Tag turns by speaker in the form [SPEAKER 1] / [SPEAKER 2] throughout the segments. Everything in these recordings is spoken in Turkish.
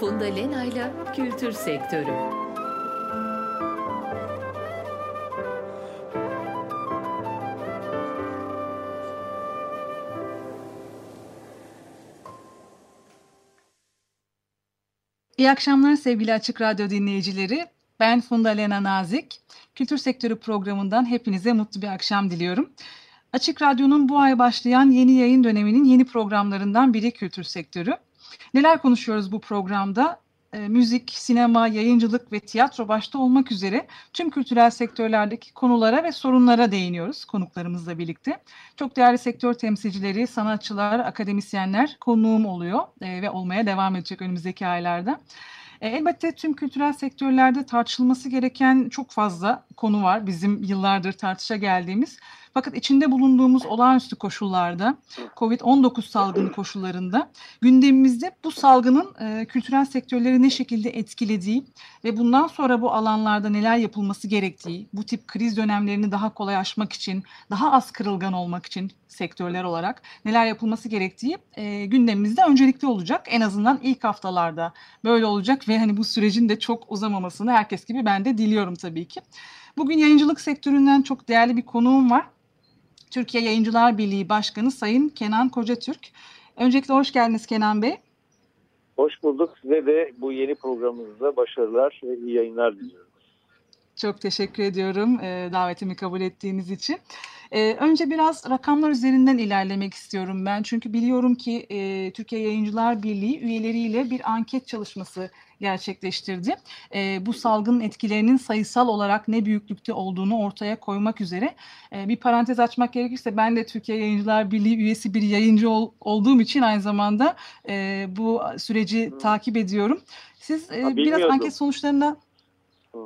[SPEAKER 1] Funda Lena'yla Kültür Sektörü.
[SPEAKER 2] İyi akşamlar sevgili Açık Radyo dinleyicileri. Ben Funda Lena Nazik. Kültür Sektörü programından hepinize mutlu bir akşam diliyorum. Açık Radyo'nun bu ay başlayan yeni yayın döneminin yeni programlarından biri Kültür Sektörü. Neler konuşuyoruz bu programda? E, müzik, sinema, yayıncılık ve tiyatro başta olmak üzere tüm kültürel sektörlerdeki konulara ve sorunlara değiniyoruz konuklarımızla birlikte. Çok değerli sektör temsilcileri, sanatçılar, akademisyenler konuğum oluyor e, ve olmaya devam edecek önümüzdeki aylarda. E, elbette tüm kültürel sektörlerde tartışılması gereken çok fazla konu var bizim yıllardır tartışa geldiğimiz. Fakat içinde bulunduğumuz olağanüstü koşullarda, COVID-19 salgını koşullarında gündemimizde bu salgının e, kültürel sektörleri ne şekilde etkilediği ve bundan sonra bu alanlarda neler yapılması gerektiği, bu tip kriz dönemlerini daha kolay aşmak için, daha az kırılgan olmak için sektörler olarak neler yapılması gerektiği e, gündemimizde öncelikli olacak. En azından ilk haftalarda böyle olacak ve hani bu sürecin de çok uzamamasını herkes gibi ben de diliyorum tabii ki. Bugün yayıncılık sektöründen çok değerli bir konuğum var. Türkiye Yayıncılar Birliği Başkanı Sayın Kenan Kocatürk. Öncelikle hoş geldiniz Kenan Bey.
[SPEAKER 3] Hoş bulduk. Size de bu yeni programımızda başarılar ve iyi yayınlar diliyorum.
[SPEAKER 2] Çok teşekkür ediyorum e, davetimi kabul ettiğiniz için. E, önce biraz rakamlar üzerinden ilerlemek istiyorum ben. Çünkü biliyorum ki e, Türkiye Yayıncılar Birliği üyeleriyle bir anket çalışması gerçekleştirdi. E, bu salgının etkilerinin sayısal olarak ne büyüklükte olduğunu ortaya koymak üzere e, bir parantez açmak gerekirse ben de Türkiye Yayıncılar Birliği üyesi bir yayıncı ol, olduğum için aynı zamanda e, bu süreci Hı. takip ediyorum. Siz e, ha, biraz anket sonuçlarına Hı.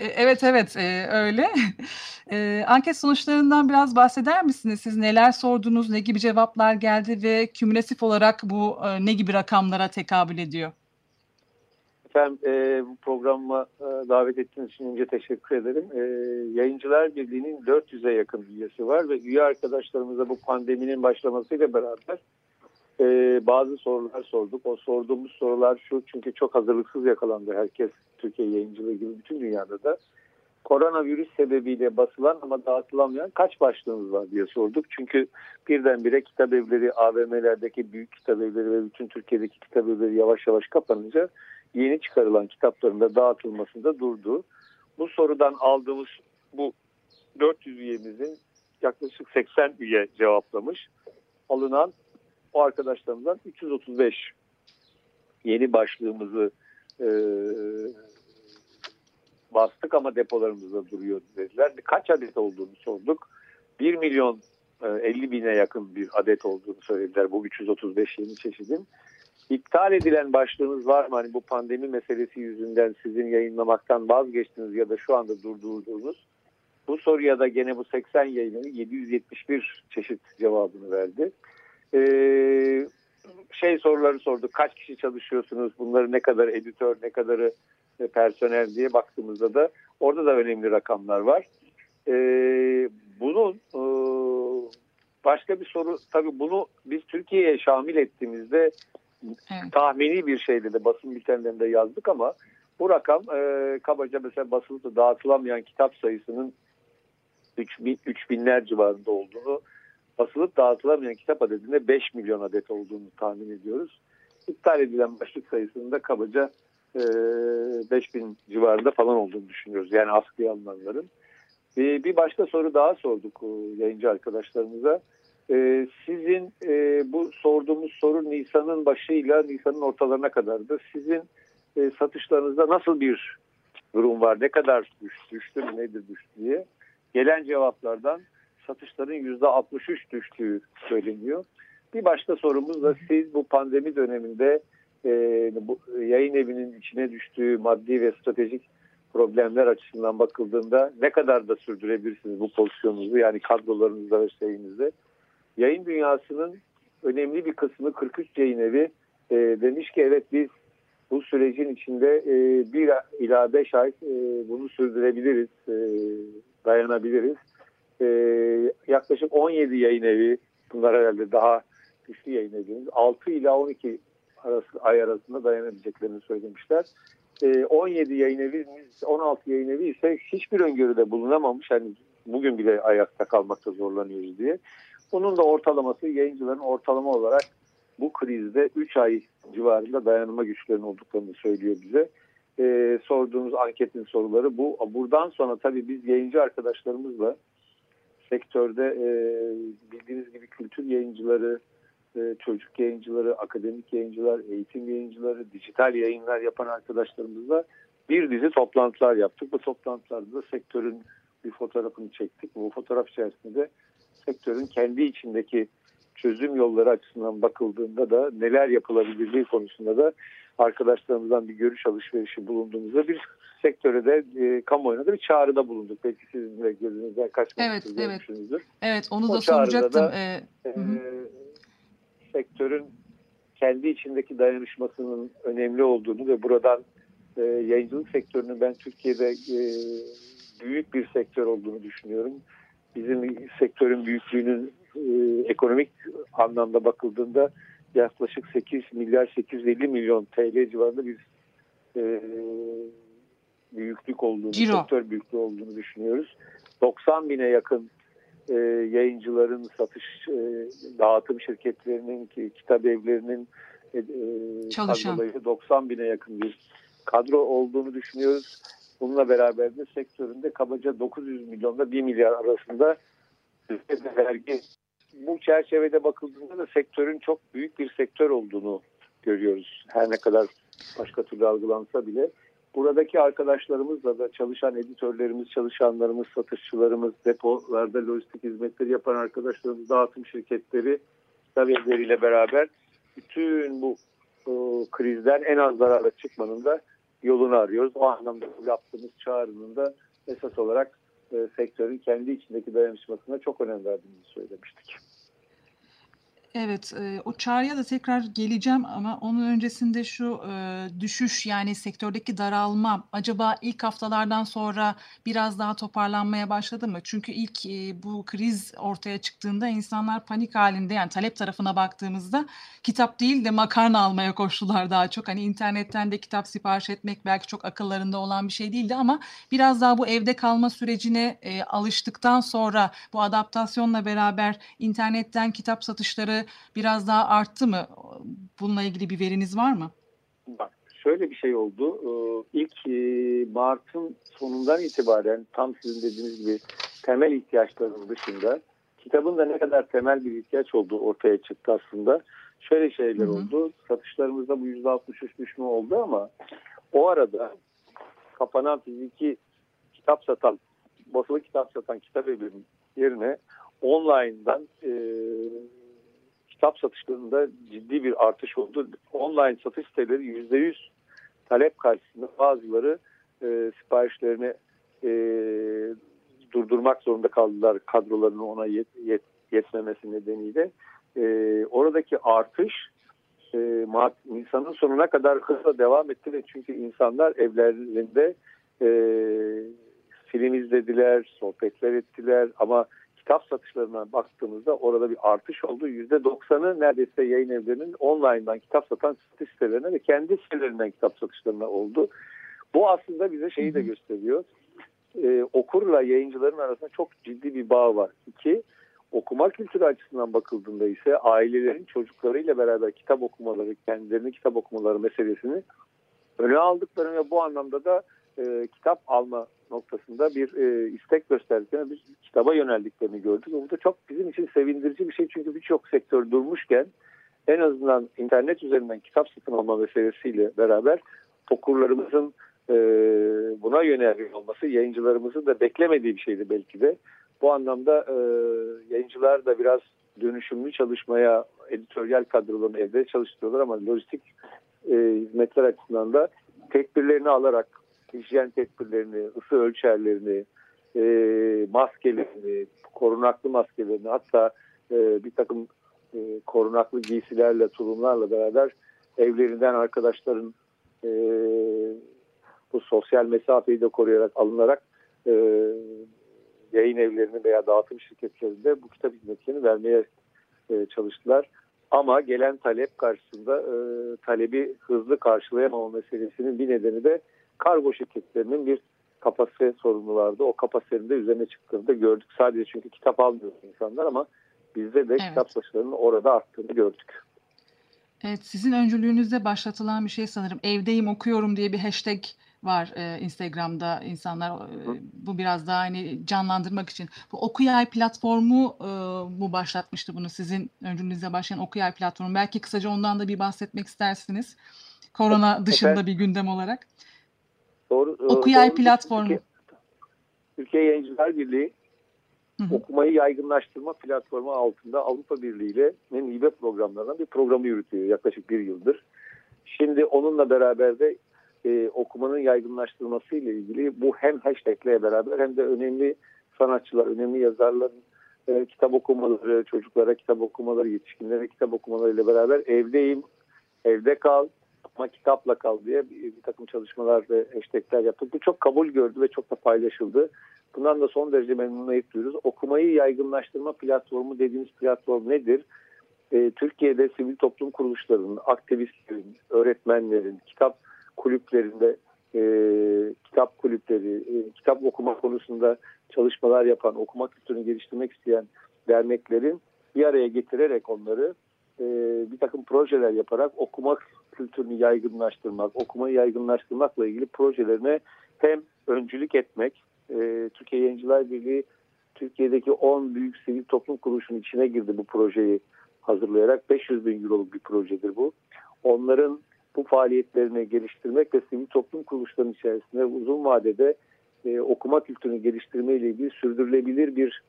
[SPEAKER 2] E, evet evet e, öyle. E, anket sonuçlarından biraz bahseder misiniz? Siz neler sordunuz, ne gibi cevaplar geldi ve kümülatif olarak bu e, ne gibi rakamlara tekabül ediyor?
[SPEAKER 3] Efendim e, bu programa e, davet ettiğiniz için önce teşekkür ederim. E, Yayıncılar Birliği'nin 400'e yakın üyesi var ve üye arkadaşlarımıza bu pandeminin başlamasıyla beraber e, bazı sorular sorduk. O sorduğumuz sorular şu çünkü çok hazırlıksız yakalandı herkes Türkiye yayıncılığı gibi bütün dünyada da. Koronavirüs sebebiyle basılan ama dağıtılamayan kaç başlığımız var diye sorduk. Çünkü birdenbire kitap evleri, AVM'lerdeki büyük kitap evleri ve bütün Türkiye'deki kitap evleri yavaş yavaş kapanınca yeni çıkarılan kitapların da dağıtılmasında durdu. Bu sorudan aldığımız bu 400 üyemizin yaklaşık 80 üye cevaplamış. Alınan o arkadaşlarımızdan 335 yeni başlığımızı e, bastık ama depolarımızda duruyor dediler. Kaç adet olduğunu sorduk. 1 milyon 50 e, bine yakın bir adet olduğunu söylediler bu 335 yeni çeşidin. İptal edilen başlığınız var mı? Hani bu pandemi meselesi yüzünden sizin yayınlamaktan vazgeçtiniz ya da şu anda durdurduğunuz. Bu soruya da gene bu 80 yayını 771 çeşit cevabını verdi. Ee, şey soruları sorduk. Kaç kişi çalışıyorsunuz? Bunları ne kadar editör, ne kadarı e, personel diye baktığımızda da orada da önemli rakamlar var. Ee, bunun e, başka bir soru tabii bunu biz Türkiye'ye şamil ettiğimizde evet. tahmini bir şeydi de basın bültenlerinde yazdık ama bu rakam e, kabaca mesela basılıp da dağıtılamayan kitap sayısının 3000, 3000'ler civarında olduğunu basılıp dağıtılamayan kitap adedinde 5 milyon adet olduğunu tahmin ediyoruz. İptal edilen başlık sayısının da kabaca e, 5000 civarında falan olduğunu düşünüyoruz. Yani askıya alınanların. E, bir başka soru daha sorduk e, yayıncı arkadaşlarımıza. E, sizin e, bu sorduğumuz soru Nisan'ın başıyla Nisan'ın ortalarına kadardı. Sizin e, satışlarınızda nasıl bir durum var? Ne kadar düştü, düştü mü, nedir düştü diye. Gelen cevaplardan satışların %63 düştüğü söyleniyor. Bir başka sorumuz da siz bu pandemi döneminde e, bu yayın evinin içine düştüğü maddi ve stratejik problemler açısından bakıldığında ne kadar da sürdürebilirsiniz bu pozisyonunuzu yani kadrolarınızda ve şeyinizde. Yayın dünyasının önemli bir kısmı 43 yayın evi e, demiş ki evet biz bu sürecin içinde e, bir ila beş ay e, bunu sürdürebiliriz, e, dayanabiliriz. E, yaklaşık 17 yayın evi, bunlar herhalde daha güçlü yayın evimiz, 6 ila 12 arası, ay arasında dayanabileceklerini söylemişler. 17 yayın evi, 16 yayın evi ise hiçbir öngörüde bulunamamış. Hani bugün bile ayakta kalmakta zorlanıyoruz diye. Bunun da ortalaması yayıncıların ortalama olarak bu krizde 3 ay civarında dayanma güçlerinin olduklarını söylüyor bize. Ee, sorduğumuz anketin soruları bu. Buradan sonra tabii biz yayıncı arkadaşlarımızla sektörde e, bildiğiniz gibi kültür yayıncıları, e, çocuk yayıncıları, akademik yayıncılar, eğitim yayıncıları, dijital yayınlar yapan arkadaşlarımızla bir dizi toplantılar yaptık. Bu toplantılarda da sektörün bir fotoğrafını çektik. Bu fotoğraf içerisinde de sektörün kendi içindeki çözüm yolları açısından bakıldığında da neler yapılabildiği konusunda da arkadaşlarımızdan bir görüş alışverişi bulunduğumuzda bir sektöre de e, kamuoyuna da bir çağrıda bulunduk. Belki sizin de gözünüzden kaçmamıştır.
[SPEAKER 2] Evet, evet. Evet, onu da
[SPEAKER 3] o
[SPEAKER 2] soracaktım.
[SPEAKER 3] Da, ee, e, sektörün kendi içindeki dayanışmasının önemli olduğunu ve buradan e, yayıncılık sektörünün ben Türkiye'de e, büyük bir sektör olduğunu düşünüyorum. Bizim sektörün büyüklüğünün e, ekonomik anlamda bakıldığında yaklaşık 8 milyar 850 milyon TL civarında bir e, büyüklük olduğunu,
[SPEAKER 2] Ciro.
[SPEAKER 3] sektör büyüklüğü olduğunu düşünüyoruz. 90 bine yakın e, yayıncıların satış e, dağıtım şirketlerinin ki kitap evlerinin e, e kadroları 90 bine yakın bir kadro olduğunu düşünüyoruz. Bununla beraber de sektöründe kabaca 900 milyonda 1 milyar arasında vergi. Bu çerçevede bakıldığında da sektörün çok büyük bir sektör olduğunu görüyoruz. Her ne kadar başka türlü algılansa bile. Buradaki arkadaşlarımızla da çalışan editörlerimiz, çalışanlarımız, satışçılarımız, depolarda lojistik hizmetleri yapan arkadaşlarımız, dağıtım şirketleri, tabihleriyle beraber bütün bu o, krizden en az zararla çıkmanın da yolunu arıyoruz. O anlamda yaptığımız çağrının da esas olarak e, sektörün kendi içindeki dayanışmasına çok önem verdiğimizi söylemiştik.
[SPEAKER 2] Evet, eee, o çağrıya da tekrar geleceğim ama onun öncesinde şu, eee, düşüş, yani sektördeki daralma acaba ilk haftalardan sonra biraz daha toparlanmaya başladı mı? Çünkü ilk, eee, bu kriz ortaya çıktığında insanlar panik halinde yani talep tarafına baktığımızda kitap değil de makarna almaya koştular daha çok. Hani internetten de kitap sipariş etmek belki çok akıllarında olan bir şey değildi ama biraz daha bu evde kalma sürecine, eee, alıştıktan sonra bu adaptasyonla beraber internetten kitap satışları biraz daha arttı mı? Bununla ilgili bir veriniz var mı?
[SPEAKER 3] Bak şöyle bir şey oldu. Ee, ilk e, Mart'ın sonundan itibaren tam sizin dediğiniz gibi temel ihtiyaçların dışında kitabın da ne kadar temel bir ihtiyaç olduğu ortaya çıktı aslında. Şöyle şeyler hı hı. oldu. Satışlarımızda bu %63 düşme oldu ama o arada kapanan fiziki kitap satan, basılı kitap satan kitap evlerinin yerine online'dan e, kitap satışlarında ciddi bir artış oldu. Online satış siteleri %100 talep karşısında bazıları e, siparişlerini e, durdurmak zorunda kaldılar kadrolarının ona yet, yet, yetmemesi nedeniyle. E, oradaki artış e, Nisan'ın sonuna kadar hızla devam etti çünkü insanlar evlerinde e, film izlediler, sohbetler ettiler ama kitap satışlarına baktığımızda orada bir artış oldu. %90'ı neredeyse yayın evlerinin online'dan kitap satan satış sitelerine ve kendi sitelerinden kitap satışlarına oldu. Bu aslında bize şeyi de gösteriyor. Ee, okurla yayıncıların arasında çok ciddi bir bağ var. İki, okuma kültürü açısından bakıldığında ise ailelerin çocuklarıyla beraber kitap okumaları, kendilerini kitap okumaları meselesini öne aldıklarını ve bu anlamda da e, kitap alma noktasında bir e, istek gösterdiklerini, bir kitaba yöneldiklerini gördük. Bu da çok bizim için sevindirici bir şey çünkü birçok sektör durmuşken en azından internet üzerinden kitap satın alma meselesiyle beraber okurlarımızın e, buna yönelmiş olması yayıncılarımızın da beklemediği bir şeydi belki de. Bu anlamda e, yayıncılar da biraz dönüşümlü çalışmaya editoryal kadrolarını evde çalıştırıyorlar ama lojistik e, hizmetler açısından da tedbirlerini alarak hijyen tedbirlerini, ısı ölçerlerini, e, maskelerini, korunaklı maskelerini hatta e, bir takım e, korunaklı giysilerle, tulumlarla beraber evlerinden arkadaşların e, bu sosyal mesafeyi de koruyarak alınarak e, yayın evlerinin veya dağıtım şirketlerinde bu kitap hizmetlerini vermeye e, çalıştılar. Ama gelen talep karşısında e, talebi hızlı karşılayamama meselesinin bir nedeni de kargo şirketlerinin bir kapasite sorunu vardı. O kapasitenin de üzerine çıktığını da gördük. Sadece çünkü kitap almıyor insanlar ama bizde de evet. kitap başlarının orada arttığını gördük.
[SPEAKER 2] Evet, sizin öncülüğünüzde başlatılan bir şey sanırım. Evdeyim okuyorum diye bir hashtag var e, Instagram'da insanlar e, bu biraz daha hani canlandırmak için. Bu Okuyay platformu e, bu başlatmıştı bunu sizin öncülüğünüzde başlayan Okuyay platformu. Belki kısaca ondan da bir bahsetmek istersiniz. Korona dışında bir gündem olarak.
[SPEAKER 3] Doğru.
[SPEAKER 2] Okuyay doğru. platformu. Türkiye,
[SPEAKER 3] Türkiye Yayıncılar Birliği Hı Okumayı yaygınlaştırma platformu altında Avrupa Birliği ile hibe programlarından bir programı yürütüyor yaklaşık bir yıldır. Şimdi onunla beraber de e, okumanın yaygınlaştırması ile ilgili bu hem hashtagle beraber hem de önemli sanatçılar, önemli yazarların e, kitap okumaları, çocuklara kitap okumaları, yetişkinlere kitap okumaları ile beraber evdeyim, evde kal ama kitapla kal diye bir, bir takım çalışmalar ve hashtagler yaptık. Bu çok kabul gördü ve çok da paylaşıldı. Bundan da son derece memnuniyet duyuyoruz. Okumayı yaygınlaştırma platformu dediğimiz platform nedir? E, Türkiye'de sivil toplum kuruluşlarının, aktivistlerin, öğretmenlerin, kitap kulüplerinde e, kitap kulüpleri, e, kitap okuma konusunda çalışmalar yapan, okuma kültürünü geliştirmek isteyen derneklerin bir araya getirerek onları e, bir takım projeler yaparak okuma kültürünü yaygınlaştırmak, okumayı yaygınlaştırmakla ilgili projelerine hem öncülük etmek, e, Türkiye Yayıncılar Birliği Türkiye'deki 10 büyük sivil toplum kuruluşunun içine girdi bu projeyi hazırlayarak. 500 bin euroluk bir projedir bu. Onların bu faaliyetlerini geliştirmek ve sivil toplum kuruluşlarının içerisinde uzun vadede e, okuma kültürünü geliştirme ile ilgili sürdürülebilir bir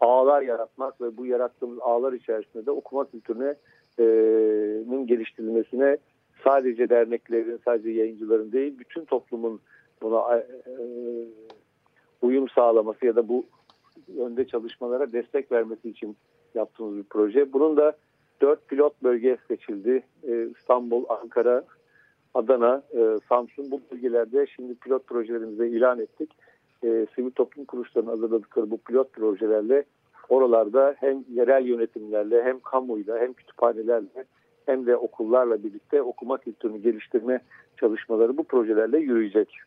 [SPEAKER 3] ağlar yaratmak ve bu yarattığımız ağlar içerisinde de okuma kültürünün geliştirilmesine sadece derneklerin, sadece yayıncıların değil, bütün toplumun buna e, uyum sağlaması ya da bu yönde çalışmalara destek vermesi için yaptığımız bir proje. Bunun da dört pilot bölge seçildi. İstanbul, Ankara, Adana, e, Samsun bu bölgelerde şimdi pilot projelerimizi ilan ettik. E, sivil toplum kuruluşlarının hazırladıkları bu pilot projelerle oralarda hem yerel yönetimlerle hem kamuyla hem kütüphanelerle hem de okullarla birlikte okuma kültürünü geliştirme çalışmaları bu projelerle yürüyecek.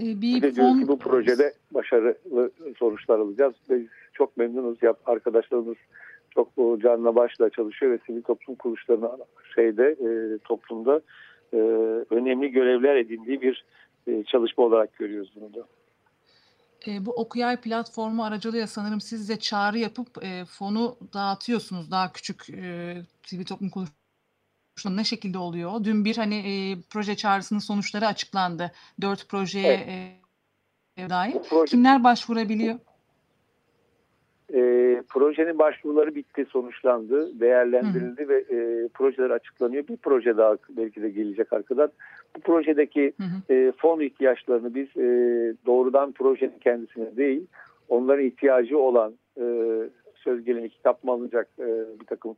[SPEAKER 3] Ee, bir de fon... ki bu projede başarılı sonuçlar alacağız. Biz çok memnunuz. Yap, arkadaşlarımız çok canla başla çalışıyor ve sivil toplum kuruluşlarına şeyde e, toplumda e, önemli görevler edindiği bir e, çalışma olarak görüyoruz bunu da.
[SPEAKER 2] E, bu Okuyay platformu aracılığıyla sanırım siz de çağrı yapıp e, fonu dağıtıyorsunuz daha küçük e, sivil toplum kuruluşlarına ne şekilde oluyor? Dün bir hani e, proje çağrısının sonuçları açıklandı. Dört projeye evet. e, dair. Proje... Kimler başvurabiliyor?
[SPEAKER 3] E, projenin başvuruları bitti, sonuçlandı, değerlendirildi hı ve e, projeler açıklanıyor. Bir proje daha belki de gelecek arkadan. Bu projedeki hı hı. E, fon ihtiyaçlarını biz e, doğrudan projenin kendisine değil, onların ihtiyacı olan e, söz gelimi kitap mı alınacak, e, bir takım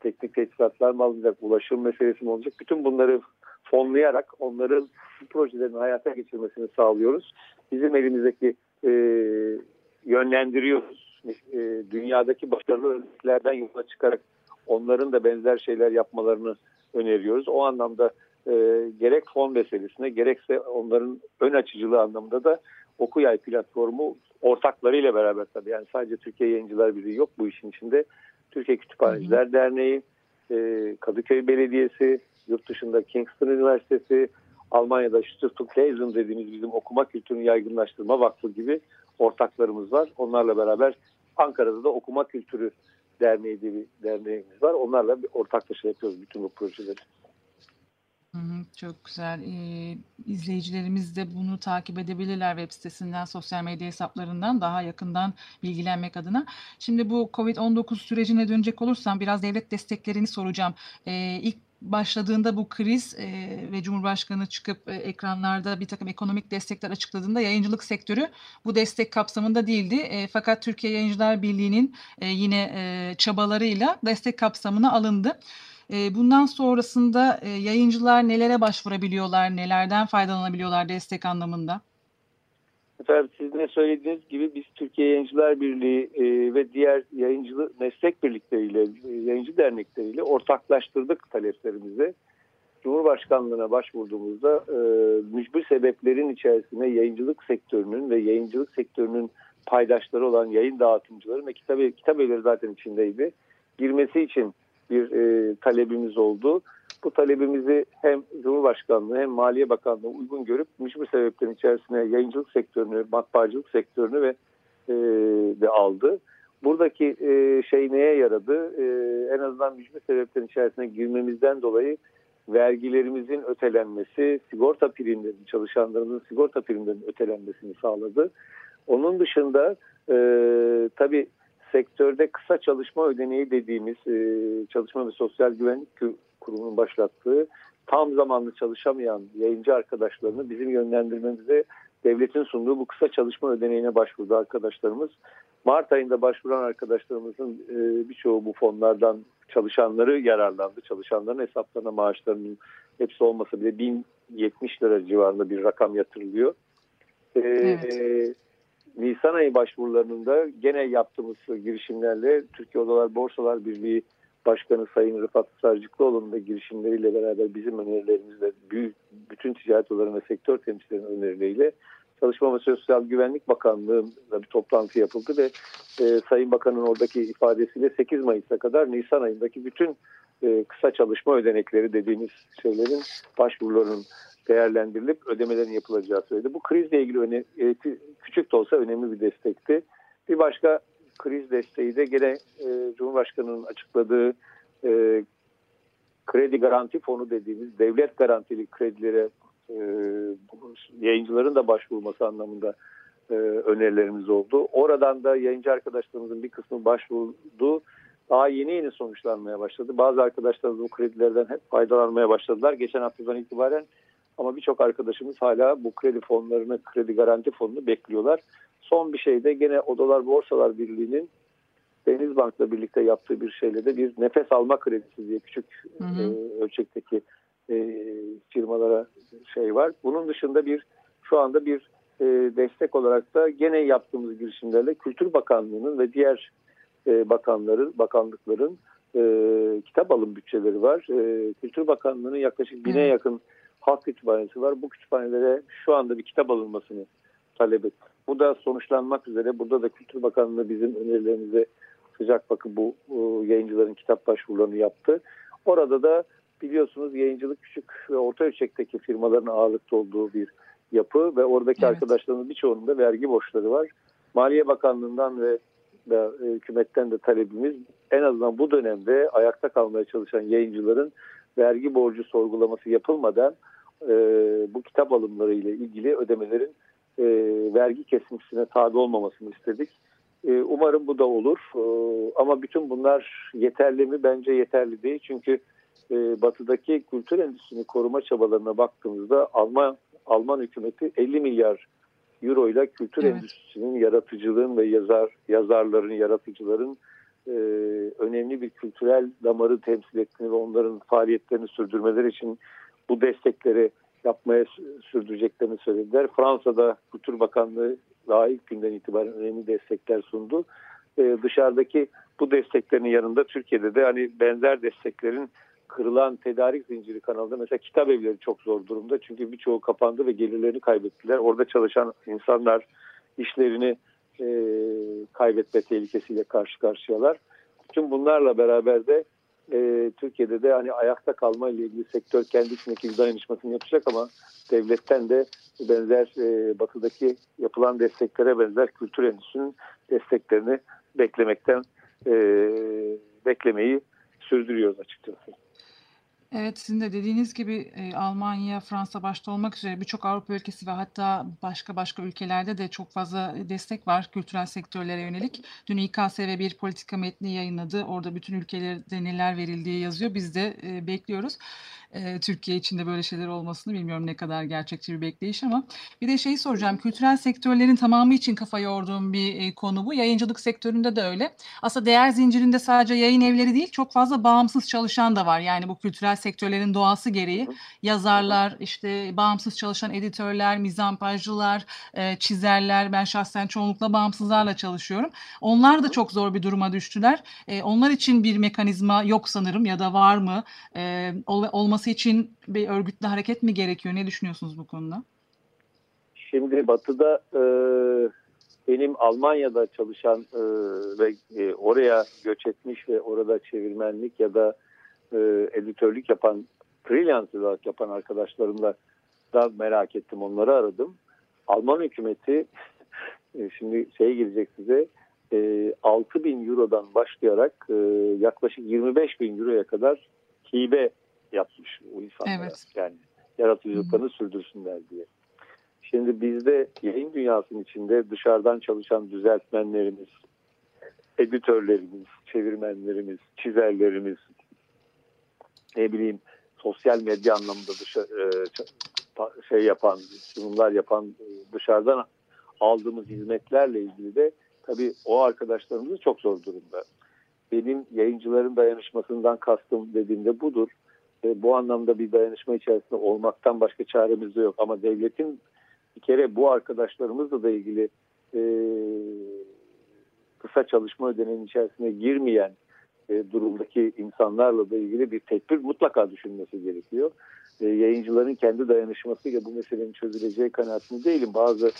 [SPEAKER 3] teknik teçhizatlar mı alınacak, ulaşım meselesi mi olacak? Bütün bunları fonlayarak onların bu projelerin hayata geçirmesini sağlıyoruz. Bizim elimizdeki e, yönlendiriyoruz e, dünyadaki başarılı örneklerden yola çıkarak onların da benzer şeyler yapmalarını öneriyoruz. O anlamda e, gerek fon meselesine gerekse onların ön açıcılığı anlamında da Okuyay platformu ortaklarıyla beraber tabii yani sadece Türkiye Yayıncılar Birliği yok bu işin içinde. Türkiye Kütüphaneciler hı hı. Derneği, e, Kadıköy Belediyesi, yurt dışında Kingston Üniversitesi, Almanya'da Stiftung Lesen dediğimiz bizim okuma kültürünü yaygınlaştırma vakfı gibi ortaklarımız var. Onlarla beraber Ankara'da da Okuma Kültürü Derneği diye bir derneğimiz var. Onlarla bir ortaklaşa yapıyoruz bütün bu projeleri.
[SPEAKER 2] Çok güzel. Ee, izleyicilerimiz de bunu takip edebilirler web sitesinden, sosyal medya hesaplarından daha yakından bilgilenmek adına. Şimdi bu COVID-19 sürecine dönecek olursam biraz devlet desteklerini soracağım. Ee, ilk başladığında bu kriz e, ve Cumhurbaşkanı çıkıp e, ekranlarda bir takım ekonomik destekler açıkladığında yayıncılık sektörü bu destek kapsamında değildi. E, fakat Türkiye Yayıncılar Birliği'nin e, yine e, çabalarıyla destek kapsamına alındı. E, bundan sonrasında e, yayıncılar nelere başvurabiliyorlar, nelerden faydalanabiliyorlar destek anlamında?
[SPEAKER 3] Efendim siz ne söylediğiniz gibi biz Türkiye Yayıncılar Birliği e, ve diğer yayıncı meslek birlikleriyle, e, yayıncı dernekleriyle ortaklaştırdık taleplerimizi. Cumhurbaşkanlığına başvurduğumuzda e, mücbir sebeplerin içerisine yayıncılık sektörünün ve yayıncılık sektörünün paydaşları olan yayın dağıtımcıları ve kitap, kitap evleri zaten içindeydi. Girmesi için bir e, talebimiz oldu. Bu talebimizi hem Cumhurbaşkanlığı hem Maliye Bakanlığı uygun görüp mücbir sebeplerin içerisine yayıncılık sektörünü, matbaacılık sektörünü ve e, de aldı. Buradaki e, şey neye yaradı? E, en azından mücbir sebeplerin içerisine girmemizden dolayı vergilerimizin ötelenmesi, sigorta primlerinin, çalışanlarımızın sigorta primlerinin ötelenmesini sağladı. Onun dışında e, tabii sektörde kısa çalışma ödeneği dediğimiz e, Çalışma ve Sosyal Güvenlik Kurumu'nun başlattığı tam zamanlı çalışamayan yayıncı arkadaşlarını bizim yönlendirmemize devletin sunduğu bu kısa çalışma ödeneğine başvurdu arkadaşlarımız. Mart ayında başvuran arkadaşlarımızın e, birçoğu bu fonlardan çalışanları yararlandı. Çalışanların hesaplarına maaşlarının hepsi olmasa bile 1070 lira civarında bir rakam yatırılıyor. E, evet. Nisan ayı başvurularının da gene yaptığımız girişimlerle Türkiye Odalar Borsalar Birliği Başkanı Sayın Rıfat Sarcıklıoğlu'nun da girişimleriyle beraber bizim önerilerimizle büyük, bütün ticaret odaları ve sektör temsilcilerinin önerileriyle Çalışma ve Sosyal Güvenlik Bakanlığı'nda bir toplantı yapıldı ve e, Sayın Bakan'ın oradaki ifadesiyle 8 Mayıs'a kadar Nisan ayındaki bütün e, kısa çalışma ödenekleri dediğimiz şeylerin başvurularının değerlendirilip ödemelerin yapılacağı söyledi. Bu krizle ilgili öne, e, küçük de olsa önemli bir destekti. Bir başka kriz desteği de gene e, Cumhurbaşkanı'nın açıkladığı e, kredi garanti fonu dediğimiz devlet garantili kredilere e, yayıncıların da başvurması anlamında e, önerilerimiz oldu. Oradan da yayıncı arkadaşlarımızın bir kısmı başvurdu. Daha yeni yeni sonuçlanmaya başladı. Bazı arkadaşlarımız bu kredilerden hep faydalanmaya başladılar. Geçen haftadan itibaren ama birçok arkadaşımız hala bu kredi fonlarını, kredi garanti fonunu bekliyorlar. Son bir şey de gene Odalar Borsalar Birliği'nin Denizbank'la birlikte yaptığı bir şeyle de bir nefes alma kredisi diye küçük hı hı. E, ölçekteki e, firmalara şey var. Bunun dışında bir şu anda bir e, destek olarak da gene yaptığımız girişimlerle Kültür Bakanlığı'nın ve diğer e, bakanların, bakanlıkların e, kitap alım bütçeleri var. E, Kültür Bakanlığı'nın yaklaşık bine yakın halk kütüphanesi var. Bu kütüphanelere şu anda bir kitap alınmasını talep etti. Bu da sonuçlanmak üzere. Burada da Kültür Bakanlığı bizim önerilerimize sıcak bakın bu, bu yayıncıların kitap başvurularını yaptı. Orada da biliyorsunuz yayıncılık küçük ve orta ölçekteki firmaların ağırlıkta olduğu bir yapı ve oradaki evet. arkadaşlarımın birçoğunun da vergi borçları var. Maliye Bakanlığı'ndan ve, ve hükümetten de talebimiz en azından bu dönemde ayakta kalmaya çalışan yayıncıların vergi borcu sorgulaması yapılmadan e, bu kitap alımları ile ilgili ödemelerin e, vergi kesintisine tabi olmamasını istedik. E, umarım bu da olur. E, ama bütün bunlar yeterli mi? Bence yeterli değil. Çünkü e, batıdaki kültür endüstrisini koruma çabalarına baktığımızda Alman Alman hükümeti 50 milyar euro ile kültür evet. endüstrisinin yaratıcılığın ve yazar yazarların, yaratıcıların e, önemli bir kültürel damarı temsil ettiğini ve onların faaliyetlerini sürdürmeleri için bu destekleri yapmaya sürdüreceklerini söylediler. Fransa'da Kültür Bakanlığı daha ilk günden itibaren önemli destekler sundu. Ee, dışarıdaki bu desteklerin yanında Türkiye'de de hani benzer desteklerin kırılan tedarik zinciri kanalında mesela kitap evleri çok zor durumda. Çünkü birçoğu kapandı ve gelirlerini kaybettiler. Orada çalışan insanlar işlerini e, kaybetme tehlikesiyle karşı karşıyalar. Bütün bunlarla beraber de e, Türkiye'de de hani ayakta kalma ile ilgili sektör kendi içindeki dayanışmasını yapacak ama devletten de benzer e, batıdaki yapılan desteklere benzer kültür endüstrisinin desteklerini beklemekten e, beklemeyi sürdürüyoruz açıkçası.
[SPEAKER 2] Evet, sizin de dediğiniz gibi e, Almanya, Fransa başta olmak üzere birçok Avrupa ülkesi ve hatta başka başka ülkelerde de çok fazla destek var kültürel sektörlere yönelik. Dün İKSV bir politika metni yayınladı. Orada bütün ülkelerde neler verildiği yazıyor. Biz de e, bekliyoruz. E, Türkiye içinde böyle şeyler olmasını bilmiyorum ne kadar gerçekçi bir bekleyiş ama bir de şeyi soracağım. Kültürel sektörlerin tamamı için kafa yorduğum bir e, konu bu. Yayıncılık sektöründe de öyle. Aslında değer zincirinde sadece yayın evleri değil çok fazla bağımsız çalışan da var. Yani bu kültürel sektörlerin doğası gereği yazarlar, işte bağımsız çalışan editörler, mizampajcılar, e, çizerler, ben şahsen çoğunlukla bağımsızlarla çalışıyorum. Onlar da çok zor bir duruma düştüler. E, onlar için bir mekanizma yok sanırım ya da var mı? E, ol, olması için bir örgütlü hareket mi gerekiyor? Ne düşünüyorsunuz bu konuda?
[SPEAKER 3] Şimdi Batı'da e, benim Almanya'da çalışan e, ve e, oraya göç etmiş ve orada çevirmenlik ya da e, editörlük yapan freelance olarak yapan arkadaşlarımla da merak ettim onları aradım. Alman hükümeti e, şimdi şey gelecek size e, 6 bin eurodan başlayarak e, yaklaşık 25 bin euroya kadar hibe yapmış bu insanlara. Evet. Yani yaratıcılıklarını hmm. sürdürsünler diye. Şimdi bizde yayın dünyasının içinde dışarıdan çalışan düzeltmenlerimiz, editörlerimiz, çevirmenlerimiz, çizerlerimiz, ne bileyim sosyal medya anlamında dışarı, e, şey yapan, sunumlar yapan e, dışarıdan aldığımız hizmetlerle ilgili de tabii o arkadaşlarımız çok zor durumda. Benim yayıncıların dayanışmasından kastım dediğimde budur. E, bu anlamda bir dayanışma içerisinde olmaktan başka çaremiz de yok. Ama devletin bir kere bu arkadaşlarımızla da ilgili e, kısa çalışma ödeneğinin içerisine girmeyen e, durumdaki insanlarla da ilgili bir tedbir mutlaka düşünmesi gerekiyor. E, yayıncıların kendi dayanışmasıyla bu meselenin çözüleceği kanaatinde değilim. Bazı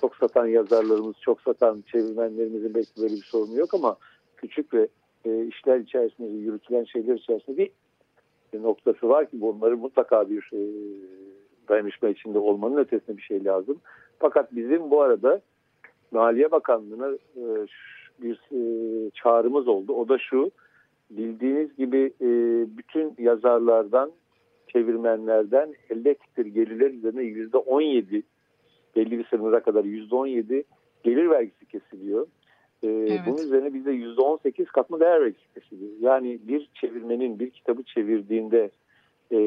[SPEAKER 3] çok satan yazarlarımız, çok satan çevirmenlerimizin belki böyle bir sorunu yok ama küçük ve e, işler içerisinde yürütülen şeyler içerisinde bir noktası var ki bunları mutlaka bir e, dayanışma içinde olmanın ötesinde bir şey lazım. Fakat bizim bu arada Maliye Bakanlığı'na e, bir e, çağrımız oldu. O da şu, bildiğiniz gibi bütün yazarlardan, çevirmenlerden elde ettikleri gelirler üzerine yüzde on yedi, belli bir sınıra kadar yüzde on yedi gelir vergisi kesiliyor. Evet. Bunun üzerine yüzde on sekiz katma değer vergisi kesiliyor. Yani bir çevirmenin bir kitabı çevirdiğinde e,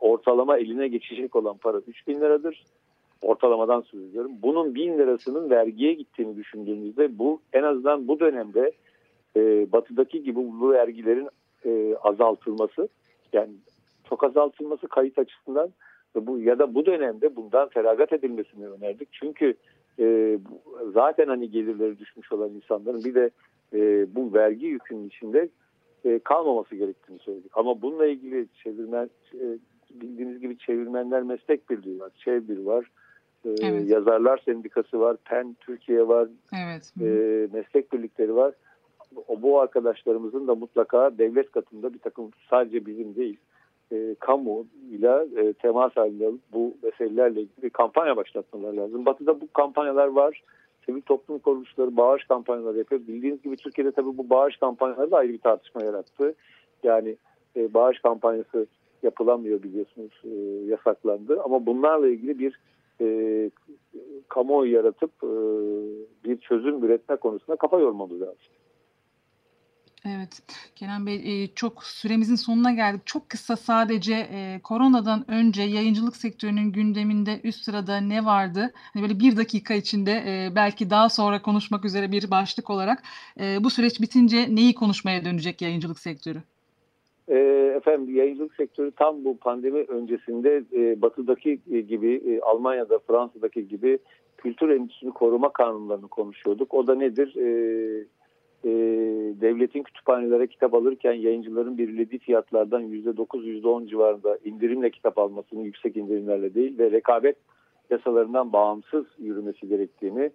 [SPEAKER 3] ortalama eline geçecek olan para 3 bin liradır. Ortalamadan söylüyorum. Bunun bin lirasının vergiye gittiğini düşündüğümüzde bu en azından bu dönemde e, batıdaki gibi bu vergilerin e, azaltılması yani çok azaltılması kayıt açısından bu ya da bu dönemde bundan feragat edilmesini önerdik. Çünkü e, zaten hani gelirleri düşmüş olan insanların bir de e, bu vergi yükünün içinde e, kalmaması gerektiğini söyledik. Ama bununla ilgili çevirmen e, bildiğiniz gibi çevirmenler meslek birliği var, çevir var, e, evet. yazarlar sendikası var, PEN Türkiye var, evet. e, meslek birlikleri var. O bu arkadaşlarımızın da mutlaka devlet katında bir takım sadece bizim değil, e, kamu ile e, temas halinde bu meselelerle ilgili bir kampanya başlatmalar lazım. Batı'da bu kampanyalar var sivil toplum kuruluşları bağış kampanyaları yapıyor. Bildiğiniz gibi Türkiye'de tabii bu bağış kampanyaları da ayrı bir tartışma yarattı. Yani e, bağış kampanyası yapılamıyor biliyorsunuz e, yasaklandı. Ama bunlarla ilgili bir e, kamuoyu yaratıp e, bir çözüm üretme konusunda kafa yormamız lazım.
[SPEAKER 2] Evet, Kenan Bey, çok süremizin sonuna geldik. Çok kısa sadece, koronadan önce yayıncılık sektörünün gündeminde üst sırada ne vardı? Hani böyle bir dakika içinde, belki daha sonra konuşmak üzere bir başlık olarak, bu süreç bitince neyi konuşmaya dönecek yayıncılık sektörü?
[SPEAKER 3] efendim yayıncılık sektörü tam bu pandemi öncesinde batıdaki gibi, Almanya'da, Fransa'daki gibi kültür endüstrisini koruma kanunlarını konuşuyorduk. O da nedir? Eee e, devletin kütüphanelere kitap alırken yayıncıların belirlediği fiyatlardan %9, %10 civarında indirimle kitap almasını yüksek indirimlerle değil ve rekabet yasalarından bağımsız yürümesi gerektiğini,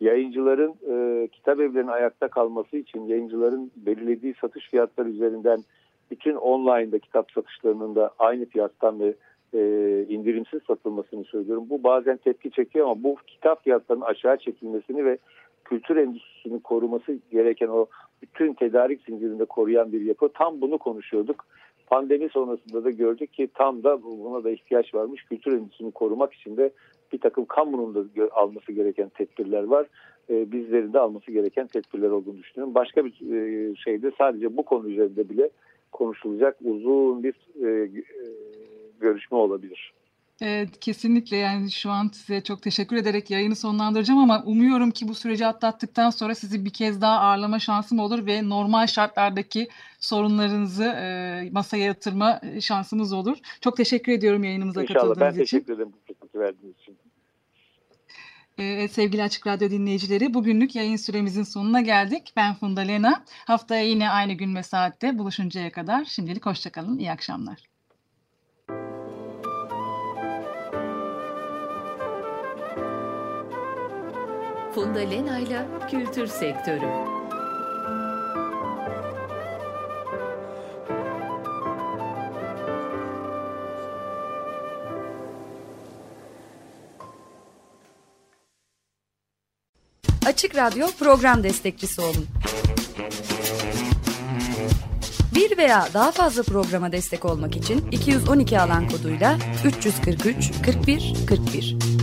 [SPEAKER 3] yayıncıların e, kitap evlerinin ayakta kalması için yayıncıların belirlediği satış fiyatları üzerinden bütün online'da kitap satışlarının da aynı fiyattan ve e, indirimsiz satılmasını söylüyorum. Bu bazen tepki çekiyor ama bu kitap fiyatlarının aşağı çekilmesini ve kültür endüstrisini koruması gereken o bütün tedarik zincirinde koruyan bir yapı. Tam bunu konuşuyorduk. Pandemi sonrasında da gördük ki tam da buna da ihtiyaç varmış. Kültür endüstrisini korumak için de bir takım kamunun da alması gereken tedbirler var. Ee, bizlerin de alması gereken tedbirler olduğunu düşünüyorum. Başka bir e, şeyde sadece bu konu üzerinde bile konuşulacak uzun bir e, e, görüşme olabilir.
[SPEAKER 2] Evet, kesinlikle yani şu an size çok teşekkür ederek yayını sonlandıracağım ama umuyorum ki bu süreci atlattıktan sonra sizi bir kez daha ağırlama şansım olur ve normal şartlardaki sorunlarınızı e, masaya yatırma şansımız olur. Çok teşekkür ediyorum yayınımıza
[SPEAKER 3] İnşallah.
[SPEAKER 2] katıldığınız
[SPEAKER 3] Ben
[SPEAKER 2] için.
[SPEAKER 3] teşekkür ederim bu fırsatı verdiğiniz için.
[SPEAKER 2] Evet, sevgili Açık Radyo dinleyicileri bugünlük yayın süremizin sonuna geldik. Ben Funda Lena. Haftaya yine aynı gün ve saatte buluşuncaya kadar şimdilik hoşçakalın. İyi akşamlar.
[SPEAKER 1] Funda Lena'yla Kültür Sektörü.
[SPEAKER 4] Açık Radyo program destekçisi olun. Bir veya daha fazla programa destek olmak için 212 alan koduyla 343 41 41